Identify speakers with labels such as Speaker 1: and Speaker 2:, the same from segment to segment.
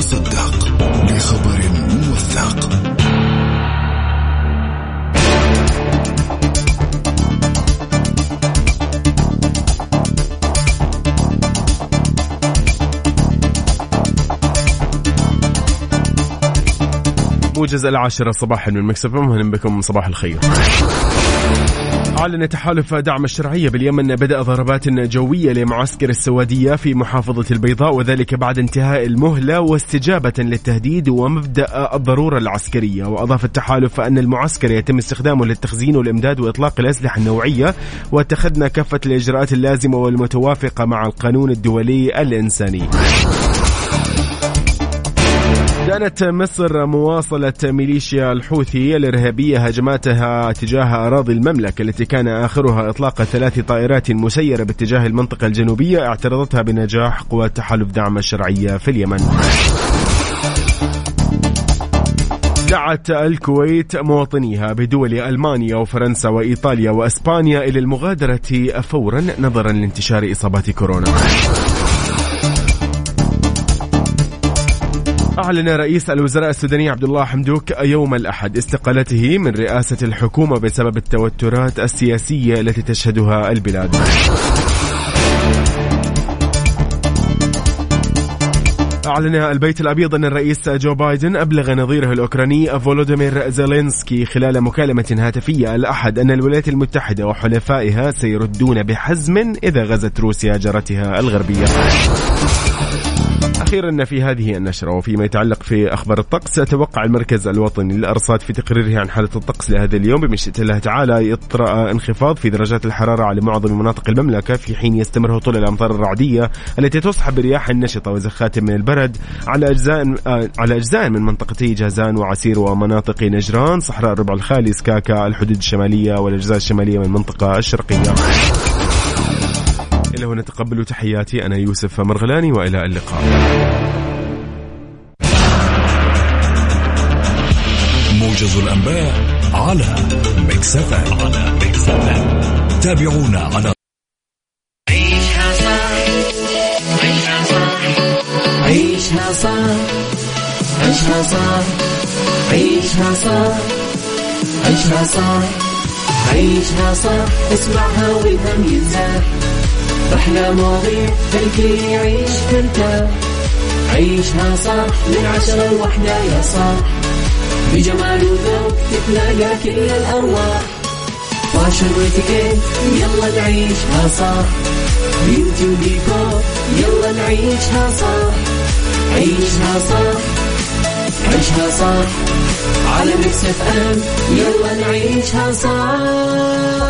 Speaker 1: تصدق لخبر موثق.
Speaker 2: موجز العاشرة صباحا من مكسب أهلا بكم صباح الخير. أعلن تحالف دعم الشرعية باليمن بدأ ضربات جوية لمعسكر السوادية في محافظة البيضاء وذلك بعد انتهاء المهلة واستجابة للتهديد ومبدأ الضرورة العسكرية. وأضاف التحالف أن المعسكر يتم استخدامه للتخزين والإمداد وإطلاق الأسلحة النوعية واتخذنا كافة الإجراءات اللازمة والمتوافقة مع القانون الدولي الإنساني. كانت مصر مواصلة ميليشيا الحوثي الإرهابية هجماتها تجاه أراضي المملكة التي كان آخرها إطلاق ثلاث طائرات مسيرة باتجاه المنطقة الجنوبية اعترضتها بنجاح قوات تحالف دعم الشرعية في اليمن. دعت الكويت مواطنيها بدول ألمانيا وفرنسا وإيطاليا وأسبانيا إلى المغادرة فورا نظرا لانتشار إصابات كورونا. أعلن رئيس الوزراء السوداني عبد الله حمدوك يوم الأحد استقالته من رئاسة الحكومة بسبب التوترات السياسية التي تشهدها البلاد. أعلن البيت الأبيض أن الرئيس جو بايدن أبلغ نظيره الأوكراني فولوديمير زيلينسكي خلال مكالمة هاتفية الأحد أن الولايات المتحدة وحلفائها سيردون بحزم إذا غزت روسيا جارتها الغربية. أخيرا في هذه النشرة وفيما يتعلق في أخبار الطقس توقع المركز الوطني للأرصاد في تقريره عن حالة الطقس لهذا اليوم. بمشيئة الله تعالى يطرأ انخفاض في درجات الحرارة على معظم مناطق المملكة في حين يستمر هطول الأمطار الرعدية التي تصحب رياح نشطة وزخات من البرد على أجزاء على أجزاء من منطقتي جازان وعسير ومناطق نجران صحراء الربع الخالي سكاكا الحدود الشمالية والأجزاء الشمالية من المنطقة الشرقية إلى هنا تقبلوا تحياتي أنا يوسف مرغلاني وإلى اللقاء.
Speaker 1: موجز الأنباء على مكسفة على مكسفة تابعونا على
Speaker 3: عيشها صح عيشها صح عيشها صح عيشها صح عيشها صح عيشها صح عيشها صح اسمعها والهم ينزاح أحلى مواضيع الكل يعيش ترتاح عيشها صح من عشرة لوحدة يا صاح بجمال وذوق تتلاقى كل الأرواح فاشل واتيكيت يلا نعيشها صح بيوتي وديكور يلا نعيشها صح عيشها صح عيشها صح على Mix FM يلا نعيشها صح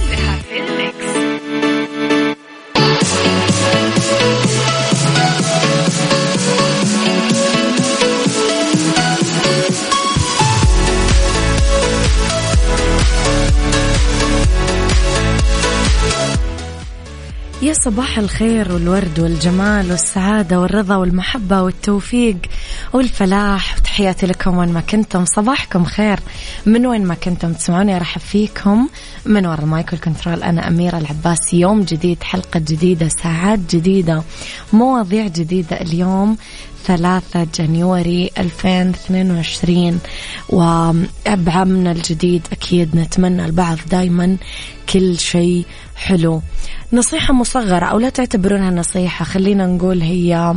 Speaker 4: يا صباح الخير والورد والجمال والسعادة والرضا والمحبة والتوفيق والفلاح. وتحياتي لكم وين ما كنتم. صباحكم خير. من وين ما كنتم تسمعوني أرحب فيكم. من وراء ال mic وال control أنا أميرة العباس. يوم جديد حلقة جديدة ساعات جديدة مواضيع جديدة اليوم. ثلاثة January 2022 وبعامنا الجديد أكيد نتمنى لبعض دايما كل شيء حلو. نصيحة مصغرة أو لا تعتبرونها نصيحة خلينا نقول هي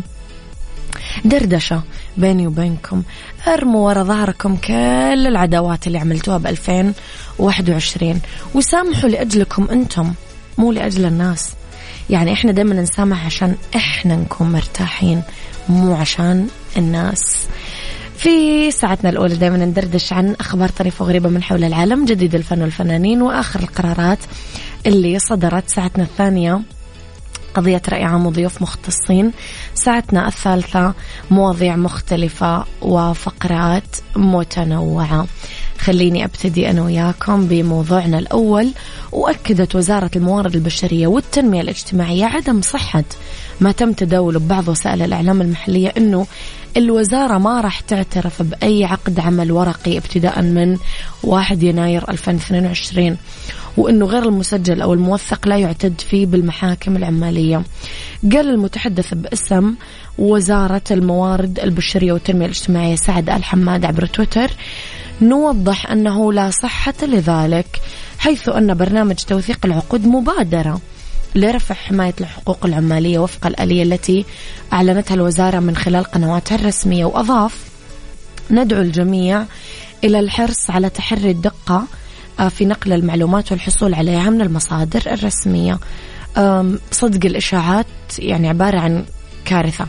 Speaker 4: دردشة بيني وبينكم. أرموا ورا ظهركم كل العداوات اللي عملتوها ب 2021 وسامحوا لأجلكم أنتم مو لأجل الناس. يعني إحنا دائما نسامح عشان إحنا نكون مرتاحين. مو عشان الناس. في ساعتنا الأولى دائما ندردش عن أخبار طريفة وغريبة من حول العالم جديد الفن والفنانين وآخر القرارات اللي صدرت. ساعتنا الثانية قضية رأي عام وضيوف مختصين. ساعتنا الثالثة مواضيع مختلفة وفقرات متنوعة. خليني أبتدي أنا وياكم بموضوعنا الأول. وأكدت وزارة الموارد البشرية والتنمية الاجتماعية عدم صحة. ما تم تداوله ببعض وسائل الإعلام المحلية أنه الوزارة ما راح تعترف بأي عقد عمل ورقي ابتداء من 1 يناير 2022 وأنه غير المسجل أو الموثق لا يعتد فيه بالمحاكم العمالية. قال المتحدث باسم وزارة الموارد البشرية والتنمية الاجتماعية سعد آل حماد عبر تويتر نوضح أنه لا صحة لذلك حيث أن برنامج توثيق العقود مبادرة لرفع حماية الحقوق العمالية وفق الآلية التي أعلنتها الوزارة من خلال قنواتها الرسمية. وأضاف ندعو الجميع إلى الحرص على تحري الدقة آه، في نقل المعلومات والحصول عليها من المصادر الرسمية. صدق الإشاعات يعني عبارة عن كارثة.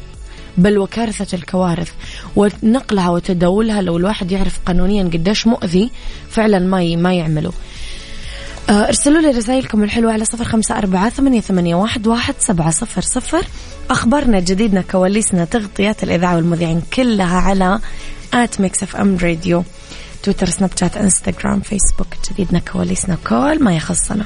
Speaker 4: بل وكارثة الكوارث. ونقلها وتداولها لو الواحد يعرف قانونيا قديش مؤذي فعلا ما ما يعمله آه، ارسلوا لي رسائلكم الحلوة على صفر خمسة أربعة ثمانية, ثمانية واحد, واحد سبعة صفر صفر. أخبارنا جديدنا كواليسنا تغطيات الإذاعة والمذيعين كلها على at Mix FM Radio. تويتر سناب شات إنستغرام فيسبوك جديدنا كواليسنا كل ما يخصنا.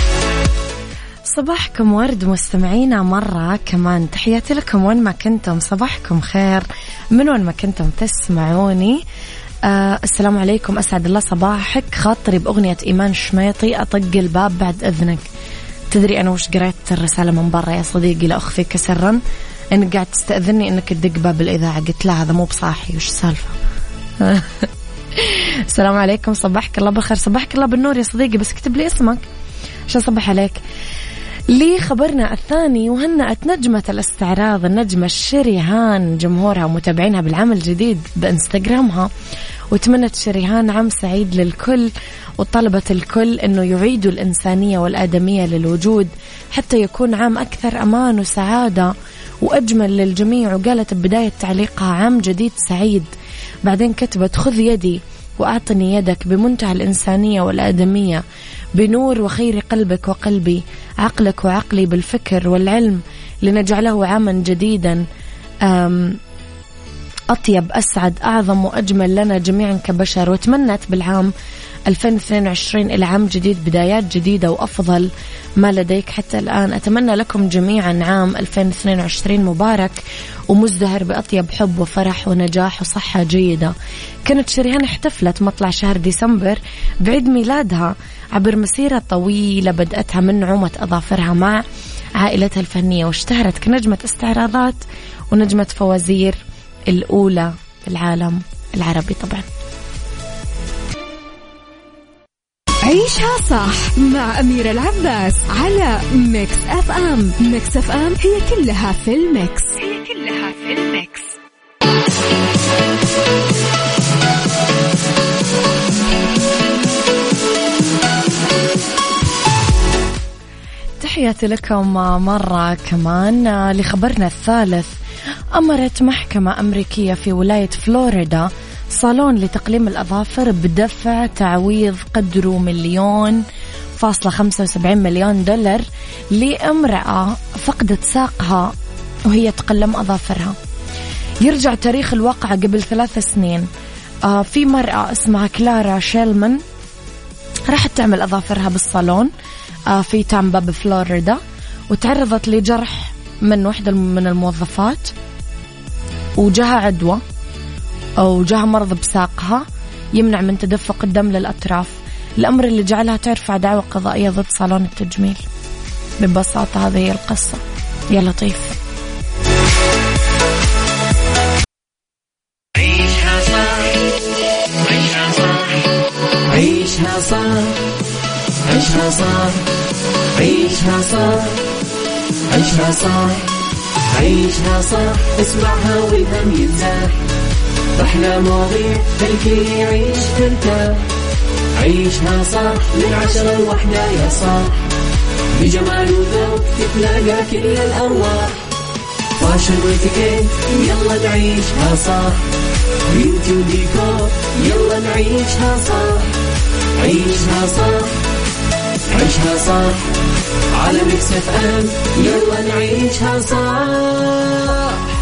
Speaker 4: صباحكم ورد مستمعينا مرة كمان. تحياتي لكم وين ما كنتم. صباحكم خير. من وين ما كنتم تسمعوني. آه السلام عليكم. أسعد الله صباحك. خاطري بأغنية إيمان شميطي. أطق الباب بعد إذنك. تدري أنا وش قريت الرسالة من برا يا صديقي؟ لا أخفيك سرا. إنك قاعد تستأذني إنك تدق باب الإذاعة. قلت لا هذا مو بصاحي وش السالفة؟ السلام عليكم. صباحك الله بالخير صباحك الله بالنور يا صديقي. بس اكتب لي اسمك. عشان صبح عليك؟ لخبرنا الثاني وهنأت نجمة الاستعراض النجمة شريهان جمهورها ومتابعينها بالعام الجديد بإنستغرامها. وتمنت شريهان عام سعيد للكل وطلبت الكل أنه يعيدوا الإنسانية والآدمية للوجود حتى يكون عام أكثر أمان وسعادة. وأجمل للجميع وقالت ببداية تعليقها عام جديد سعيد. بعدين كتبت خذ يدي وأعطني يدك بمنتهى الإنسانية والآدمية بنور وخير قلبك وقلبي عقلك وعقلي بالفكر والعلم لنجعله عاما جديدا. أطيب أسعد أعظم وأجمل لنا جميعا كبشر وتمنت بالعام 2022 إلى عام جديد بدايات جديدة وأفضل ما لديك حتى الآن. أتمنى لكم جميعا عام 2022 مبارك ومزدهر بأطيب حب وفرح ونجاح وصحة جيدة. كانت شريهان احتفلت مطلع شهر ديسمبر بعيد ميلادها عبر مسيرة طويلة بدأتها من نعومة أظافرها مع عائلتها الفنية واشتهرت كنجمة استعراضات ونجمة فوازير الأولى في العالم العربي طبعا.
Speaker 5: عيشها صح مع أميرة العباس على Mix FM. Mix FM هي كلها في ال mix. هي كلها في ال mix.
Speaker 4: تحياتي لكم مرة كمان لخبرنا الثالث. أمرت محكمة أمريكية في ولاية فلوريدا صالون لتقليم الأظافر بدفع تعويض قدره مليون فاصلة خمسة وسبعين مليون دولار لامرأة فقدت ساقها وهي تقلم أظافرها. يرجع تاريخ الواقعة قبل ثلاث سنين. آه في مرأة اسمها كلارا شيلمان راحت تعمل أظافرها بالصالون آه في تامبا بفلوريدا وتعرضت لجرح من واحدة من الموظفات وجاها عدوى. أو جاها مرض بساقها يمنع من تدفق الدم للأطراف. الأمر اللي جعلها ترفع دعوى قضائية ضد صالون التجميل. ببساطة هذه هي القصة. يا لطيف.
Speaker 3: عيشها صح. عيشها صح. عيشها صح. عيشها صح. عيشها صح. عيشها صح. عيشها صح. اسمعها والهم ينزاح. أحلى مواضيع الكل يعيش ترتاح عيشها صح من عشرة لوحدة يا صاح بجمال وذوق تتلاقى كل الأرواح. fashion وإتيكيت يلا نعيشها صح beauty وديكور يلا نعيشها صح عيشها صح عيشها صح على Mix FM يلا نعيشها صح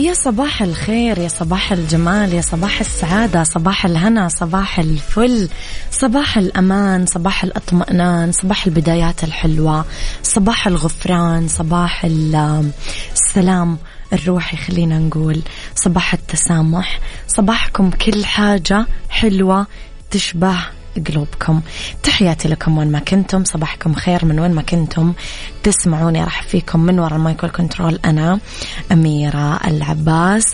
Speaker 4: يا صباح الخير يا صباح الجمال يا صباح السعادة صباح الهنا صباح الفل صباح الأمان صباح الأطمئنان صباح البدايات الحلوة صباح الغفران صباح ال- السلام الروحي خلينا نقول صباح التسامح صباحكم كل حاجة حلوة تشبه قلوبكم. تحياتي لكم وين ما كنتم. صباحكم خير من وين ما كنتم. تسمعوني راح فيكم من وراء المايكل كنترول أنا أميرة العباس.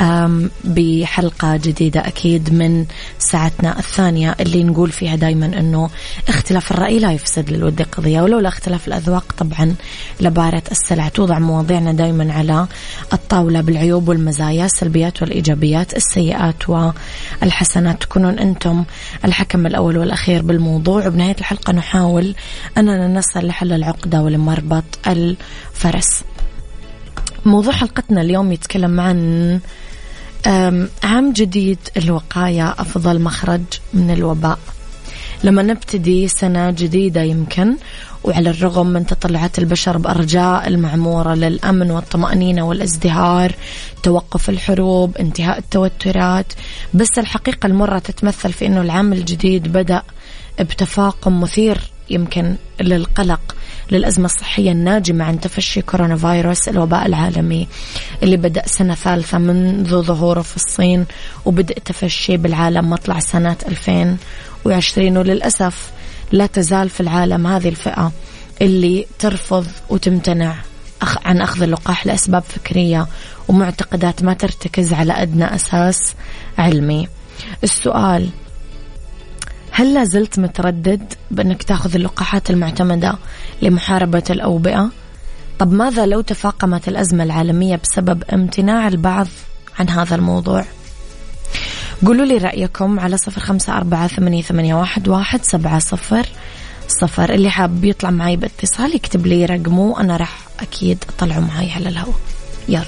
Speaker 4: أم، بحلقة جديدة أكيد من ساعتنا الثانية اللي نقول فيها دايما أنه اختلاف الرأي لا يفسد للود قضية ولولا اختلاف الأذواق طبعا لبارة السلع توضع مواضيعنا دايما على الطاولة بالعيوب والمزايا السلبيات والإيجابيات السيئات والحسنات. تكونون أنتم الحكم الأول والأخير بالموضوع. وبنهاية الحلقة نحاول أننا نصل لحل العقدة ولمربط الفرس. موضوع حلقتنا اليوم يتكلم عن عام جديد الوقاية أفضل مخرج من الوباء. لما نبتدي سنة جديدة يمكن وعلى الرغم من تطلعات البشر بأرجاء المعمورة للأمن والطمأنينة والازدهار توقف الحروب انتهاء التوترات بس الحقيقة المرة تتمثل في أنه العام الجديد بدأ بتفاقم مثير يمكن للقلق للأزمة الصحية الناجمة عن تفشي كورونا فيروس الوباء العالمي اللي بدأ سنة ثالثة منذ ظهوره في الصين وبدأ تفشي بالعالم مطلع سنة 2020 وللأسف لا تزال في العالم هذه الفئة اللي ترفض وتمتنع عن أخذ اللقاح لأسباب فكرية ومعتقدات ما ترتكز على أدنى أساس علمي السؤال هل لا زلت متردد بأنك تأخذ اللقاحات المعتمدة لمحاربة الأوبئة؟ طب ماذا لو تفاقمت الأزمة العالمية بسبب امتناع البعض عن هذا الموضوع؟ قولوا لي رأيكم على صفر خمسة أربعة ثمانية, ثمانية واحد, واحد سبعة صفر صفر. اللي حاب يطلع معي باتصال يكتب لي رقمه وأنا راح أكيد أطلعه معي على الهواء. يلا.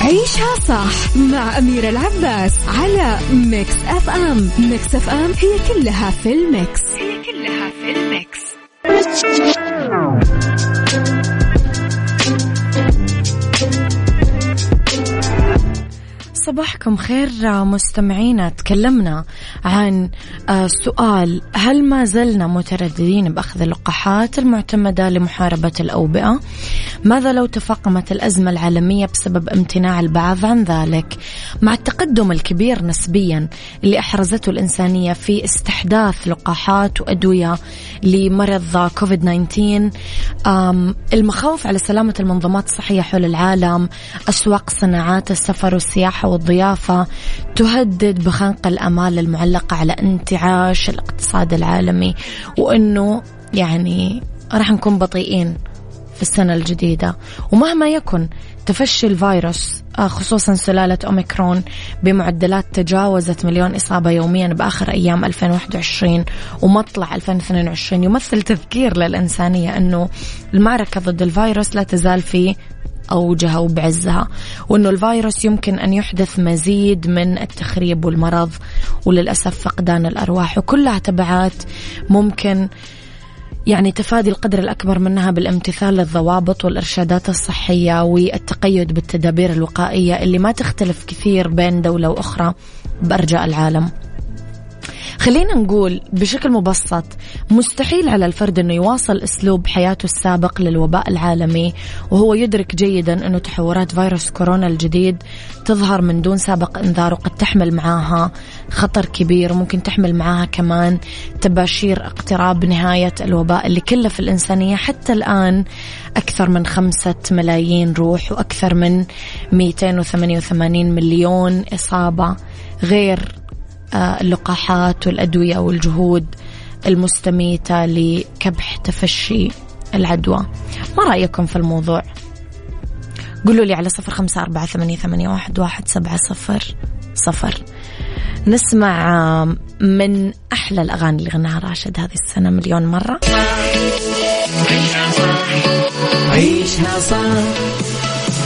Speaker 5: عيشها صح مع أميرة العباس على Mix FM Mix FM هي كلها في ال mix. هي كلها في ال mix.
Speaker 4: صباحكم خير مستمعينا. تكلمنا عن آه، سؤال هل ما زلنا مترددين بأخذ اللقاحات المعتمدة لمحاربة الأوبئة؟ ماذا لو تفاقمت الأزمة العالمية بسبب امتناع البعض عن ذلك؟ مع التقدم الكبير نسبيا اللي أحرزته الإنسانية في استحداث لقاحات وأدوية لمرض كوفيد 19 آم، المخاوف على سلامة المنظمات الصحية حول العالم أسواق صناعات السفر والسياحة والضيافة تهدد بخنق الأمال المعلقة على انتعاش الاقتصاد العالمي وأنه يعني راح نكون بطيئين في السنة الجديدة. ومهما يكن تفشي الفيروس آه، خصوصا سلالة أوميكرون بمعدلات تجاوزت مليون إصابة يوميا بآخر أيام 2021 ومطلع 2022 يمثل تذكير للإنسانية أنه المعركة ضد الفيروس لا تزال في أوجها وبعزها وأنه الفيروس يمكن أن يحدث مزيد من التخريب والمرض وللأسف فقدان الأرواح وكلها تبعات ممكن يعني تفادي القدر الأكبر منها بالامتثال للضوابط والإرشادات الصحية والتقيد بالتدابير الوقائية اللي ما تختلف كثير بين دولة وأخرى بأرجاء العالم. خلينا نقول بشكل مبسط مستحيل على الفرد إنه يواصل أسلوب حياته السابق للوباء العالمي وهو يدرك جيدا إنه تحورات فيروس كورونا الجديد تظهر من دون سابق إنذار وقد تحمل معاها خطر كبير وممكن تحمل معاها كمان تباشير اقتراب نهاية الوباء اللي كلف الإنسانية حتى الآن أكثر من خمسة ملايين روح وأكثر من 288 مليون إصابة غير اللقاحات والأدوية والجهود المستميتة لكبح تفشي العدوى. ما رأيكم في الموضوع؟ قولوا لي على صفر خمسة أربعة ثمانية, ثمانية واحد, واحد سبعة صفر صفر. نسمع آه، من أحلى الأغاني اللي غناها راشد هذه السنة مليون مرة.
Speaker 3: عيشها صح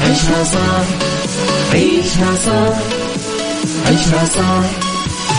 Speaker 3: عيشها صح عيشها صح عيشها صح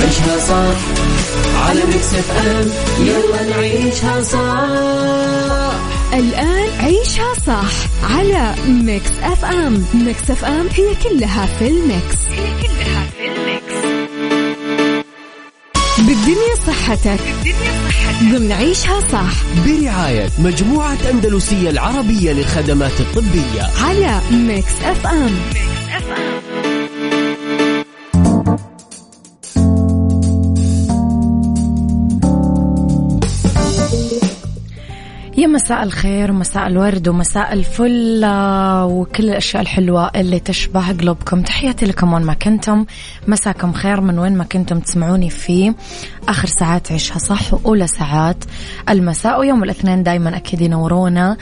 Speaker 3: عيشها صح على Mix FM. يلا نعيشها صح
Speaker 5: الآن عيشها صح على Mix FM. Mix FM هي كلها في ال mix. هي كلها في ال mix. بالدنيا صحتك. بالدنيا صحتك. ضمن عيشها صح.
Speaker 6: برعاية مجموعة أندلسية العربية للخدمات الطبية.
Speaker 5: على Mix FM. Mix
Speaker 4: يا مساء الخير ومساء الورد ومساء الفل آه، وكل الأشياء الحلوة اللي تشبه قلوبكم. تحياتي لكم وين ما كنتم. مساكم خير من وين ما كنتم تسمعوني في آخر ساعات عيشها صح وأولى ساعات المساء. ويوم الاثنين دايما أكيد ينورونا.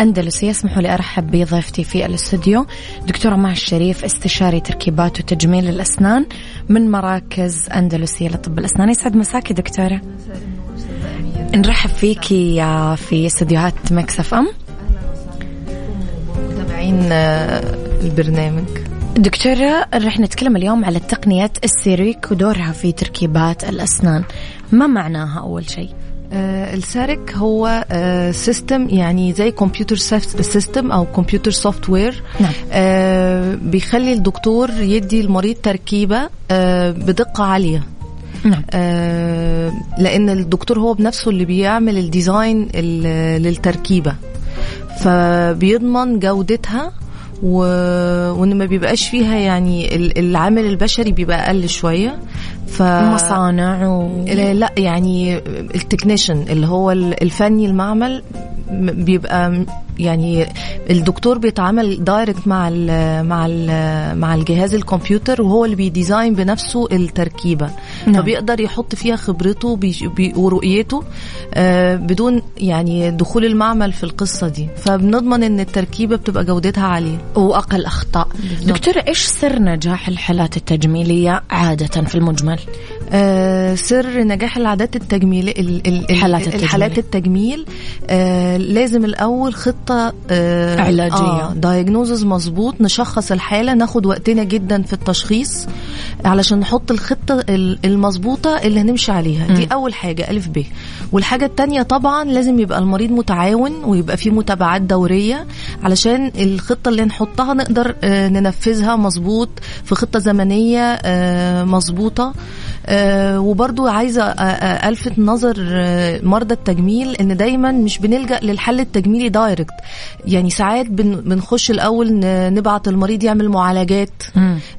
Speaker 4: أندلسي يسمحوا لي أرحب بضيفتي في الاستوديو. دكتورة مها الشريف استشاري تركيبات وتجميل الأسنان من مراكز أندلسية لطب الأسنان. يسعد مساكي دكتورة. نرحب فيكي في استديوهات Mix FM.
Speaker 7: متابعين آه، البرنامج.
Speaker 4: دكتورة رح نتكلم اليوم على تقنية CEREC ودورها في تركيبات الأسنان. ما معناها أول شيء؟
Speaker 7: آه CEREC هو آه system يعني زي computer system أو computer software
Speaker 4: نعم.
Speaker 7: آه بيخلي الدكتور يدي المريض تركيبة آه بدقة عالية.
Speaker 4: نعم.
Speaker 7: آه لأن الدكتور هو بنفسه اللي بيعمل ال design للتركيبة فبيضمن جودتها و... وإن ما بيبقاش فيها يعني العامل البشري بيبقى أقل شوية
Speaker 4: ف مصانع و...
Speaker 7: لا يعني ال technician اللي هو الفني المعمل بيبقى يعني الدكتور بيتعامل direct مع ال مع ال مع الجهاز الكمبيوتر وهو اللي بي design بنفسه التركيبة. نعم. فبيقدر يحط فيها خبرته ورؤيته آه بدون يعني دخول المعمل في القصة دي. فبنضمن إن التركيبة بتبقى جودتها عالية.
Speaker 4: وأقل أخطاء. دكتورة إيش سر نجاح الحالات التجميلية عادة في المجمل؟
Speaker 7: آه سر نجاح العادات التجميل
Speaker 4: الحالات التجميل,
Speaker 7: الحالات التجميل آه لازم الأول خطة
Speaker 4: آه علاجية.
Speaker 7: آه دايجنوزز مظبوط نشخص الحالة ناخد وقتنا جدا في التشخيص علشان نحط الخطة المظبوطة اللي هنمشي عليها. م. دي أول حاجة ألف ب. والحاجة الثانية طبعا لازم يبقى المريض متعاون ويبقى في متابعات دورية علشان الخطة اللي نحطها نقدر آه ننفذها مظبوط في خطة زمنية آه مظبوطة. آه وبرضو عايزة آه، آه، ألفت نظر آه، مرضى التجميل إن دايما مش بنلجأ للحل التجميلي دايركت يعني ساعات بنخش الأول نبعت المريض يعمل معالجات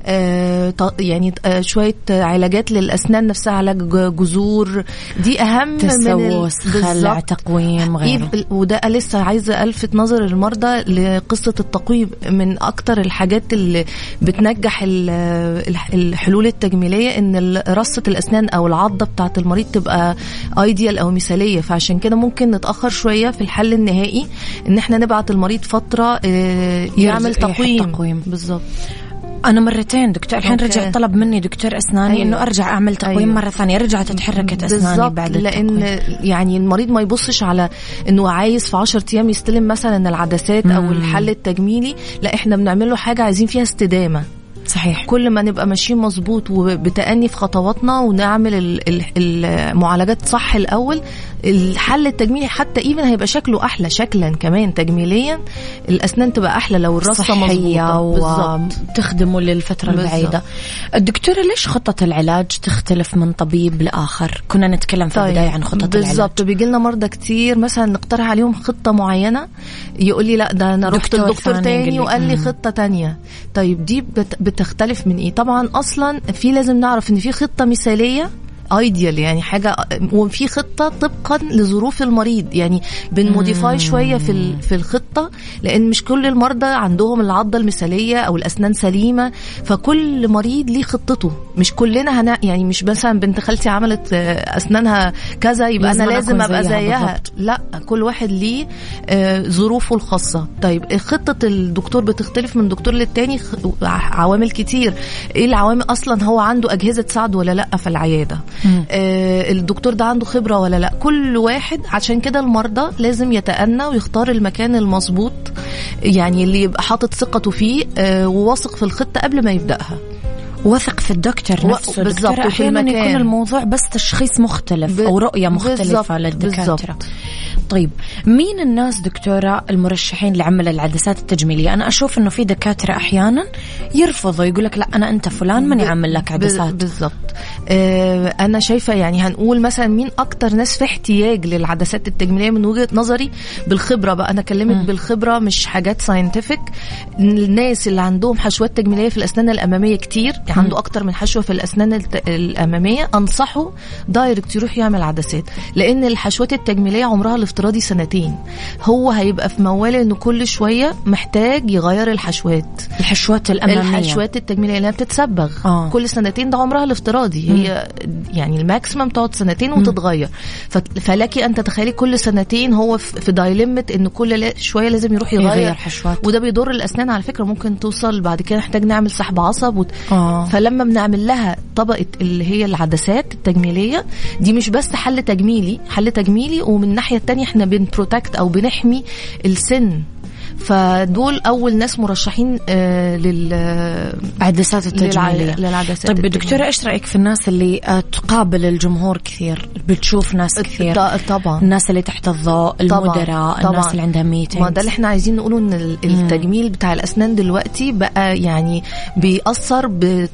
Speaker 7: آه يعني شوية علاجات للأسنان نفسها علاج جذور. دي أهم
Speaker 4: تسوس من خلع تقويم غيره.
Speaker 7: وده لسه عايزة ألفت نظر المرضى لقصة التقويم. من أكتر الحاجات اللي بتنجح الحلول التجميلية إن رصة الأسنان أو العضة بتاعة المريض تبقى ايديال أو مثالية فعشان كده ممكن نتأخر شوية في الحل النهائي إن إحنا نبعت المريض فترة آه، يعمل تقويم,
Speaker 4: تقويم.
Speaker 7: بالظبط
Speaker 4: أنا مرتين دكتور الحين. رجع طلب مني دكتور أسناني
Speaker 7: أيوة.
Speaker 4: إنه أرجع أعمل تقويم
Speaker 7: أيوة.
Speaker 4: مرة ثانية رجعت اتحركت
Speaker 7: أسناني
Speaker 4: بعد
Speaker 7: لأن
Speaker 4: التقويم.
Speaker 7: يعني المريض ما يبصش على إنه عايز في 10 أيام يستلم مثلا العدسات أو الحل التجميلي لا إحنا بنعمل له حاجة عايزين فيها استدامة
Speaker 4: صحيح.
Speaker 7: كل ما نبقى ماشيين مظبوط وبتأني في خطواتنا ونعمل ال- ال- المعالجات صح الأول الحل التجميلي حتى ايفن هيبقى شكله أحلى شكلا كمان تجميليا. الأسنان تبقى أحلى لو الرصه مظبوطة.
Speaker 4: وتخدمه للفترة
Speaker 7: بالظبط.
Speaker 4: البعيدة. الدكتورة ليش خطة العلاج تختلف من طبيب لآخر؟ كنا نتكلم في البداية عن خطة العلاج.
Speaker 7: بالظبط بيجي لنا مرضى كتير. مثلا نقترح عليهم خطة معينة. يقول لي لا ده أنا رحت
Speaker 4: دكتور
Speaker 7: لدكتور تاني. وقال لي. خطة تانية. طيب دي بت- بتختلف من إيه. طبعا أصلا في لازم نعرف إن في خطة مثالية ايديال يعني حاجة وفي خطة طبقا لظروف المريض. يعني بنموديفاي شوية في في الخطة لأن مش كل المرضى عندهم العضة المثالية أو الأسنان سليمة فكل مريض ليه خطته. مش كلنا هنا يعني مش مثلا بنت خالتي عملت أسنانها كذا يبقى
Speaker 4: أنا
Speaker 7: لازم أبقى
Speaker 4: زيها.
Speaker 7: لا كل واحد ليه آه، ظروفه الخاصة. طيب خطة الدكتور بتختلف من دكتور للتاني عوامل كتير. إيه العوامل أصلا هو عنده أجهزة تساعده ولا لأ في العيادة؟ آه الدكتور ده عنده خبرة ولا لأ؟ كل واحد عشان كده المرضى لازم يتأنى ويختار المكان المظبوط يعني اللي يبقى حاطط ثقته فيه آه وواثق في الخطة قبل ما يبدأها.
Speaker 4: وثق في الدكتور نفسه.
Speaker 7: وفي أحيانا.
Speaker 4: يكون الموضوع بس تشخيص مختلف
Speaker 7: أو
Speaker 4: رؤية مختلفة للدكاترة.
Speaker 7: بالضبط.
Speaker 4: طيب مين الناس دكتورة المرشحين لعمل العدسات التجميلية؟ أنا أشوف إنه في دكاترة أحيانا يرفضوا يقول لك لا أنا أنت فلان ماني عامل لك عدسات؟
Speaker 7: بالظبط آه أنا شايفة يعني هنقول مثلا مين أكتر ناس في احتياج للعدسات التجميلية من وجهة نظري؟ بالخبرة بقى أنا اكلمك بالخبرة مش حاجات scientific الناس اللي عندهم حشوات تجميلية في الأسنان الأمامية كتير يعني عنده أكتر من حشوة في الأسنان الت- الأمامية أنصحه direct يروح يعمل عدسات. لأن الحشوات التجميلية عمرها الافتراضي سنتين. هو هيبقى في موال انه كل شوية محتاج يغير الحشوات.
Speaker 4: الحشوات الأمامية.
Speaker 7: الحشوات التجميلية اللي بتتصبغ.
Speaker 4: آه.
Speaker 7: كل سنتين ده عمرها الافتراضي. هي يعني الماكسيمم تقعد سنتين وتتغير. ف- فلك أن تتخيلي كل سنتين هو في دايلمت إن كل شوية لازم يروح يغير,
Speaker 4: يغير حشوات.
Speaker 7: وده بيضر الأسنان على فكرة. ممكن توصل بعد كده نحتاج نعمل سحب عصب وت...
Speaker 4: آه.
Speaker 7: فلما بنعمل لها طبقة اللي هي العدسات التجميلية دي مش بس حل تجميلي حل تجميلي ومن الناحيه التانية إحنا بنبروتكت أو بنحمي السن. فدول أول ناس مرشحين آه لل
Speaker 4: عدسات التجميليه
Speaker 7: للع- للعدسات
Speaker 4: طيب. دكتورة إيش رأيك في الناس اللي آه، تقابل الجمهور كثير بتشوف ناس كثير؟
Speaker 7: طبعا.
Speaker 4: الناس اللي تحت الضوء المدراء الناس اللي عندها meeting
Speaker 7: ما ده اللي إحنا عايزين نقوله إن ال- التجميل بتاع الأسنان دلوقتي بقى يعني بيأثر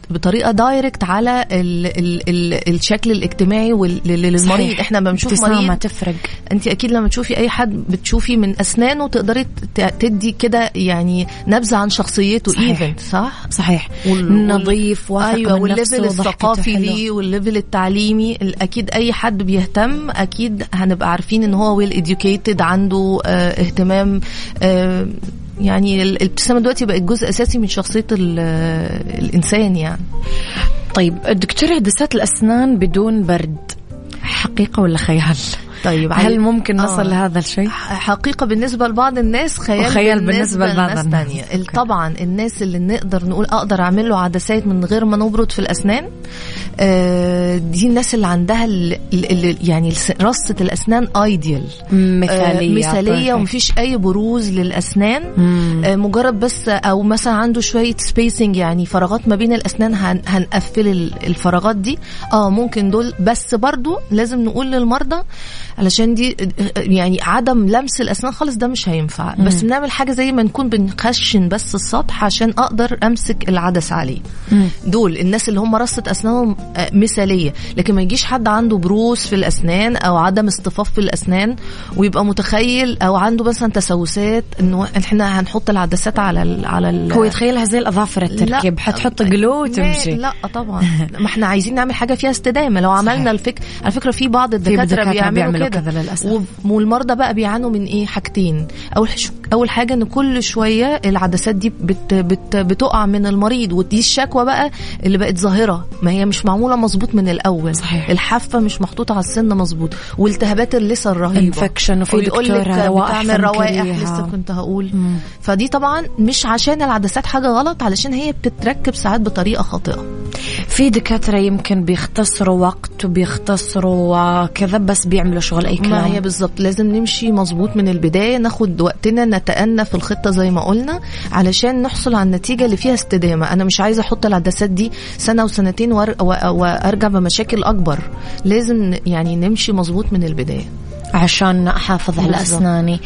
Speaker 7: بطريقة direct على ال ال ال الشكل الاجتماعي للمريض. إحنا لما بنشوف مريض.
Speaker 4: تفرق.
Speaker 7: انت أكيد لما تشوفي أي حد بتشوفي من أسنانه تقدري ت- تدي كده يعني نبذة عن شخصيته
Speaker 4: صحيح.
Speaker 7: صح
Speaker 4: صحيح
Speaker 7: وال-
Speaker 4: نظيف واثق
Speaker 7: أيوه
Speaker 4: من وال level
Speaker 7: الثقافي. ليه وال level التعليمي ال- أكيد أي حد بيهتم أكيد هنبقى عارفين إن هو well educated عنده آه اهتمام آه يعني ال- الابتسامة دلوقتي بقت جزء أساسي من شخصية ال- الإنسان يعني
Speaker 4: طيب الدكتورة عدسات الأسنان بدون برد حقيقة ولا خيال؟
Speaker 7: طيب
Speaker 4: هل ممكن نصل
Speaker 7: آه.
Speaker 4: لهذا الشيء؟
Speaker 7: حقيقة بالنسبة لبعض الناس خيال,
Speaker 4: وخيال بالنسبة لبعض
Speaker 7: لناس
Speaker 4: الناس.
Speaker 7: تانية. طبعا الناس اللي نقدر نقول أقدر أعمل له عدسات من غير ما نبرد في الأسنان آه، دي الناس اللي عندها ال- ال- ال- يعني رصة الأسنان ideal
Speaker 4: مثالية
Speaker 7: مثالية
Speaker 4: perfect.
Speaker 7: ومفيش أي بروز للأسنان. آه، مجرد بس أو مثلا عنده شوية spacing يعني فراغات ما بين الأسنان هن هنقفل ال- الفراغات دي آه ممكن دول بس برضو لازم نقول للمرضى علشان دي يعني عدم لمس الأسنان خالص ده مش هينفع. بس بنعمل حاجة زي ما نكون بنخشن بس السطح عشان أقدر أمسك العدسة عليه. دول الناس اللي هم رصة أسنانهم آه، مثالية. لكن ما يجيش حد عنده بروز في الأسنان أو عدم اصطفاف في الأسنان ويبقى متخيل أو عنده مثلا تسوسات إنه إحنا هنحط العدسات على ال على ال
Speaker 4: هو يتخيلها زي الأظافر التركيب.
Speaker 7: لا.
Speaker 4: حتحط جلو وتمشي.
Speaker 7: لا طبعا. ما إحنا عايزين نعمل حاجة فيها استدامة. لو عملنا الفكر على فكرة في بعض
Speaker 4: الدكاترة
Speaker 7: بيعملوا,
Speaker 4: بيعملوا
Speaker 7: كده. و- والمرضى بقى بيعانوا من إيه؟ حاجتين. أول أول حاجة إن كل شوية العدسات دي بت بت بتقع من المريض ودي الشكوى بقى اللي بقت ظاهرة. ما هي مش معمولة مظبوط من الأول.
Speaker 4: صحيح.
Speaker 7: الحافة مش محطوطة على السن مظبوط. والتهابات اللثه الرهيبة.
Speaker 4: Infection وفي روائح
Speaker 7: بتعمل روائح. لسه كنت هقول. فدي طبعا مش عشان العدسات حاجة غلط علشان هي بتتركب ساعات بطريقة خاطئة.
Speaker 4: في دكاترة يمكن بيختصروا وقت وبيختصروا كذا بس بيعملوا شغل أي كلام.
Speaker 7: ما هي بالظبط لازم نمشي مظبوط من البداية ناخد وقتنا نتأنى في الخطة زي ما قلنا علشان نحصل على النتيجة اللي فيها استدامة. أنا مش عايزة أحط العدسات دي سنة وسنتين وأر- و- وأرجع بمشاكل أكبر. لازم يعني نمشي مظبوط من البداية.
Speaker 4: عشان أحافظ على. أسناني.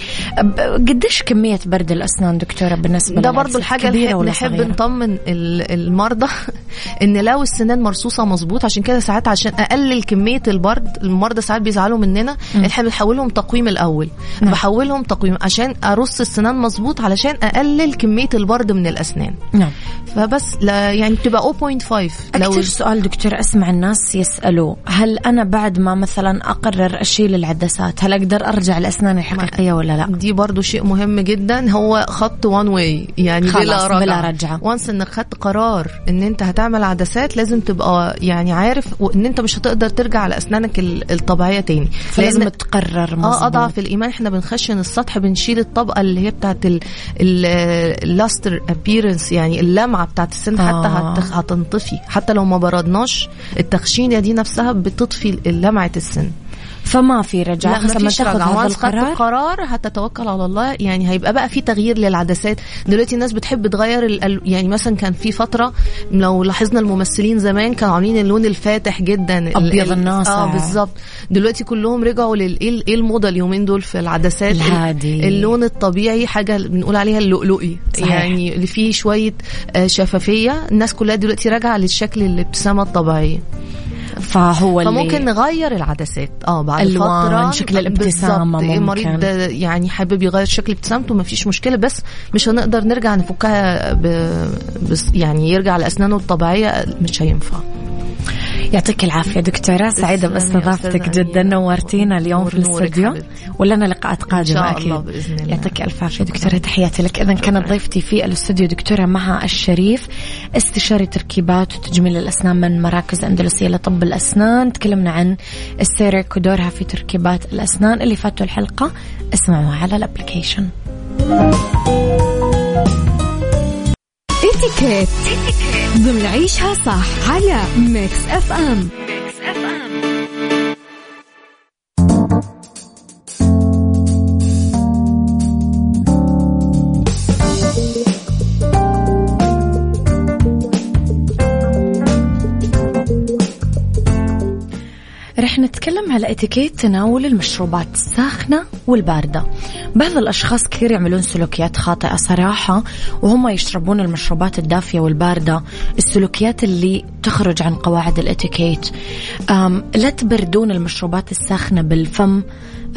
Speaker 4: قديش كمية برد الأسنان دكتورة بالنسبة
Speaker 7: ده الحاجة
Speaker 4: كبيرة
Speaker 7: اللي نحب نطمن ال- المرضى إن لو السنان مرصوصة مظبوط عشان كده ساعات عشان أقلل كمية البرد المرضى ساعات بيزعلوا مننا. إحنا بنحولهم تقويم الأول.
Speaker 4: نعم.
Speaker 7: بحولهم تقويم عشان أرص السنان مظبوط علشان أقلل كمية البرد من الأسنان.
Speaker 4: نعم.
Speaker 7: فبس لا يعني بتبقى 0.5 لو
Speaker 4: أكثر سؤال دكتور أسمع الناس يسألوه هل أنا بعد ما مثلا أقرر أشيل العدسات هل أقدر أرجع لأسناني الحقيقية ولا لا؟
Speaker 7: دي برضو شيء مهم جدا. هو خط وان واي يعني بلا رجعة.
Speaker 4: بلا رجعة.
Speaker 7: وانس إنك خدت قرار إن أنت هتعمل عدسات لازم تبقى يعني عارف ان أنت مش هتقدر ترجع لأسنانك ال- الطبيعية تاني.
Speaker 4: فلازم
Speaker 7: لأن-
Speaker 4: تقرر
Speaker 7: آه أضعف الايمان إحنا بنخشن السطح بنشيل الطبقة اللي هي بتاعت ال luster appearance يعني بتاعت السن
Speaker 4: آه.
Speaker 7: حتى هت- هتنطفي حتى لو ما بردناش التخشينه دي نفسها بتطفي لمعة السن
Speaker 4: فما في رجعة
Speaker 7: لا
Speaker 4: خلاص لما تاخذ هذا القرار؟
Speaker 7: القرار هتتوكل على الله. يعني هيبقى بقى في تغيير للعدسات. دلوقتي الناس بتحب تغير ال- يعني مثلا كان في فترة لو لاحظنا الممثلين زمان كانوا عاملين اللون الفاتح جدا. ال-
Speaker 4: الناصع.
Speaker 7: آه بالظبط. دلوقتي كلهم رجعوا لل إيه إيه الموضة اليومين دول في العدسات؟
Speaker 4: الهادي.
Speaker 7: اللون الطبيعي حاجة بنقول عليها اللؤلؤي.
Speaker 4: صحيح.
Speaker 7: يعني اللي فيه شوية آه، شفافية. الناس كلها دلوقتي راجعة للشكل الابتسامة الطبيعية
Speaker 4: فهو اللي
Speaker 7: فممكن نغير العدسات آه بعد
Speaker 4: ألوان،
Speaker 7: فترة
Speaker 4: شكل الابتسامة
Speaker 7: بالظبط.
Speaker 4: ممكن.
Speaker 7: المريض يعني حابب يغير شكل ابتسامته ما فيش مشكلة بس مش هنقدر نرجع نفكها ب... بس يعني يرجع لأسنانه الطبيعية مش هينفع
Speaker 4: يعطيك العافية دكتورة. سعيدة باستضافتك جدا. نورتينا اليوم في الاستوديو. ولنا لقاءات قادمة
Speaker 7: شاء
Speaker 4: أكيد.
Speaker 7: الله بإذن الله.
Speaker 4: يعطيك ألف عافية دكتورة. تحياتي لك. إذا كانت ضيفتي في الاستوديو دكتورة مها الشريف استشاري تركيبات وتجميل الأسنان من مراكز أندلسية لطب الأسنان. تكلمنا عن السيرك ودورها في تركيبات الأسنان. اللي فاتوا الحلقة اسمعوها على ال
Speaker 5: application etiquette ضمن عيشها صح على Mix FM
Speaker 4: رح نتكلم على اتيكيت تناول المشروبات الساخنة والباردة. بعض الأشخاص كثير يعملون سلوكيات خاطئة صراحة وهم يشربون المشروبات الدافية والباردة السلوكيات اللي تخرج عن قواعد الاتيكيت. لا تبردون المشروبات الساخنة بالفم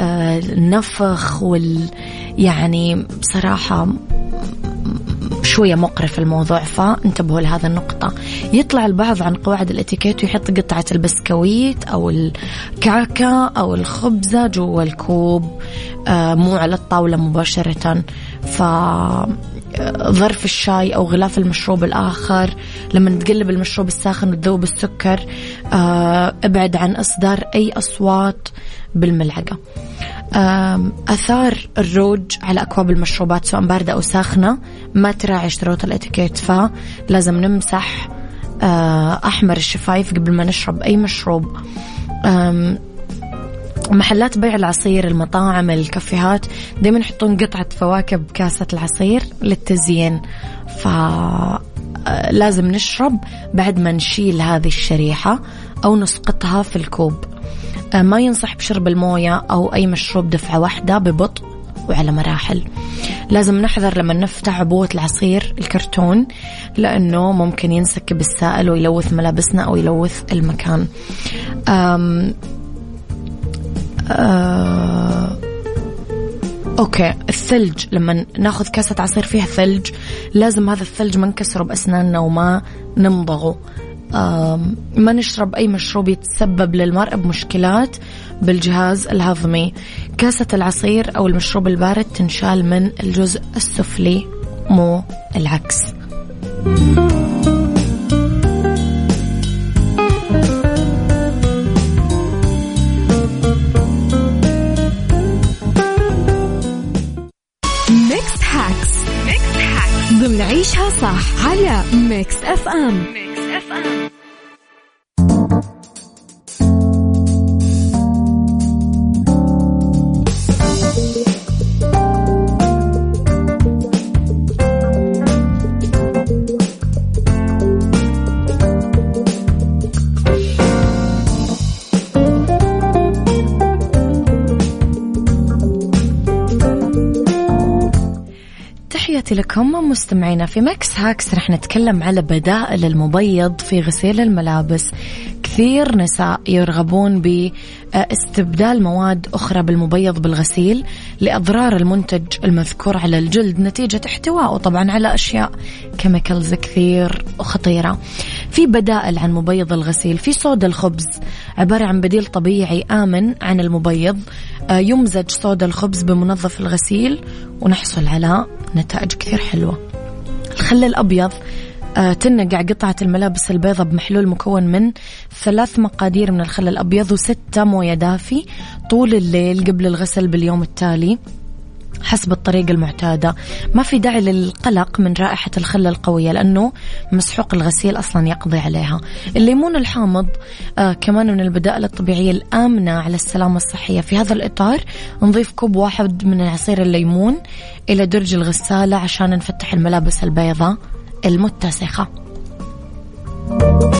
Speaker 4: آه، النفخ وال يعني بصراحة شوية مقرف الموضوع فانتبهوا لهذا النقطة. يطلع البعض عن قواعد الاتيكيت ويحط قطعة البسكويت أو الكعكة أو الخبزة جوا الكوب آه، مو على الطاولة مباشرة. ف ظرف الشاي أو غلاف المشروب الآخر. لما تقلب المشروب الساخن وتذوب السكر آه، ابعد عن إصدار أي أصوات. بالملعقة. آم، آثار الروج على أكواب المشروبات سواء باردة أو ساخنة ما تراعي شروط الإتيكيت فلازم نمسح آه، أحمر الشفايف قبل ما نشرب أي مشروب. محلات بيع العصير المطاعم الكافيهات دائما يحطون قطعة فواكه بكاسة العصير للتزيين. ف آه، لازم نشرب بعد ما نشيل هذه الشريحة أو نسقطها في الكوب. ما ينصح بشرب الموية أو أي مشروب دفعة واحدة ببطء وعلى مراحل. لازم نحذر لما نفتح عبوة العصير الكرتون لأنه ممكن ينسكب السائل ويلوث ملابسنا أو يلوث المكان. أم آه أوكي الثلج. لما ناخذ كاسة عصير فيها ثلج لازم هذا الثلج ما نكسره بأسناننا وما نمضغه ما نشرب أي مشروب يتسبب للمرء بمشكلات بالجهاز الهضمي. كاسة العصير أو المشروب البارد تنشال من الجزء السفلي مو العكس.
Speaker 5: Mix Hacks ضمن عيشها صح على Mix FM Mix
Speaker 4: FM لكم مستمعينا في Mix Hacks رح نتكلم على بدائل المبيض في غسيل الملابس. كثير نساء يرغبون باستبدال مواد أخرى بالمبيض بالغسيل لأضرار المنتج المذكور على الجلد نتيجة احتوائه طبعا على أشياء chemicals كثير وخطيرة. في بدائل عن مبيض الغسيل في صودا الخبز. عبارة عن بديل طبيعي آمن عن المبيض. آه، يمزج صودا الخبز بمنظف الغسيل ونحصل على نتائج كثير حلوة. الخل الأبيض آه، تنقع قطعة الملابس البيضاء بمحلول مكون من ثلاث مقادير من الخل الأبيض وستة موية دافي طول الليل قبل الغسل باليوم التالي. حسب الطريقة المعتادة. ما في داعي للقلق من رائحة الخل القوية لأنه مسحوق الغسيل أصلا يقضي عليها. الليمون الحامض آه كمان من البدائل الطبيعية الآمنة على السلامة الصحية. في هذا الإطار نضيف كوب واحد من عصير الليمون إلى درج الغسالة عشان نفتح الملابس البيضاء المتسخة.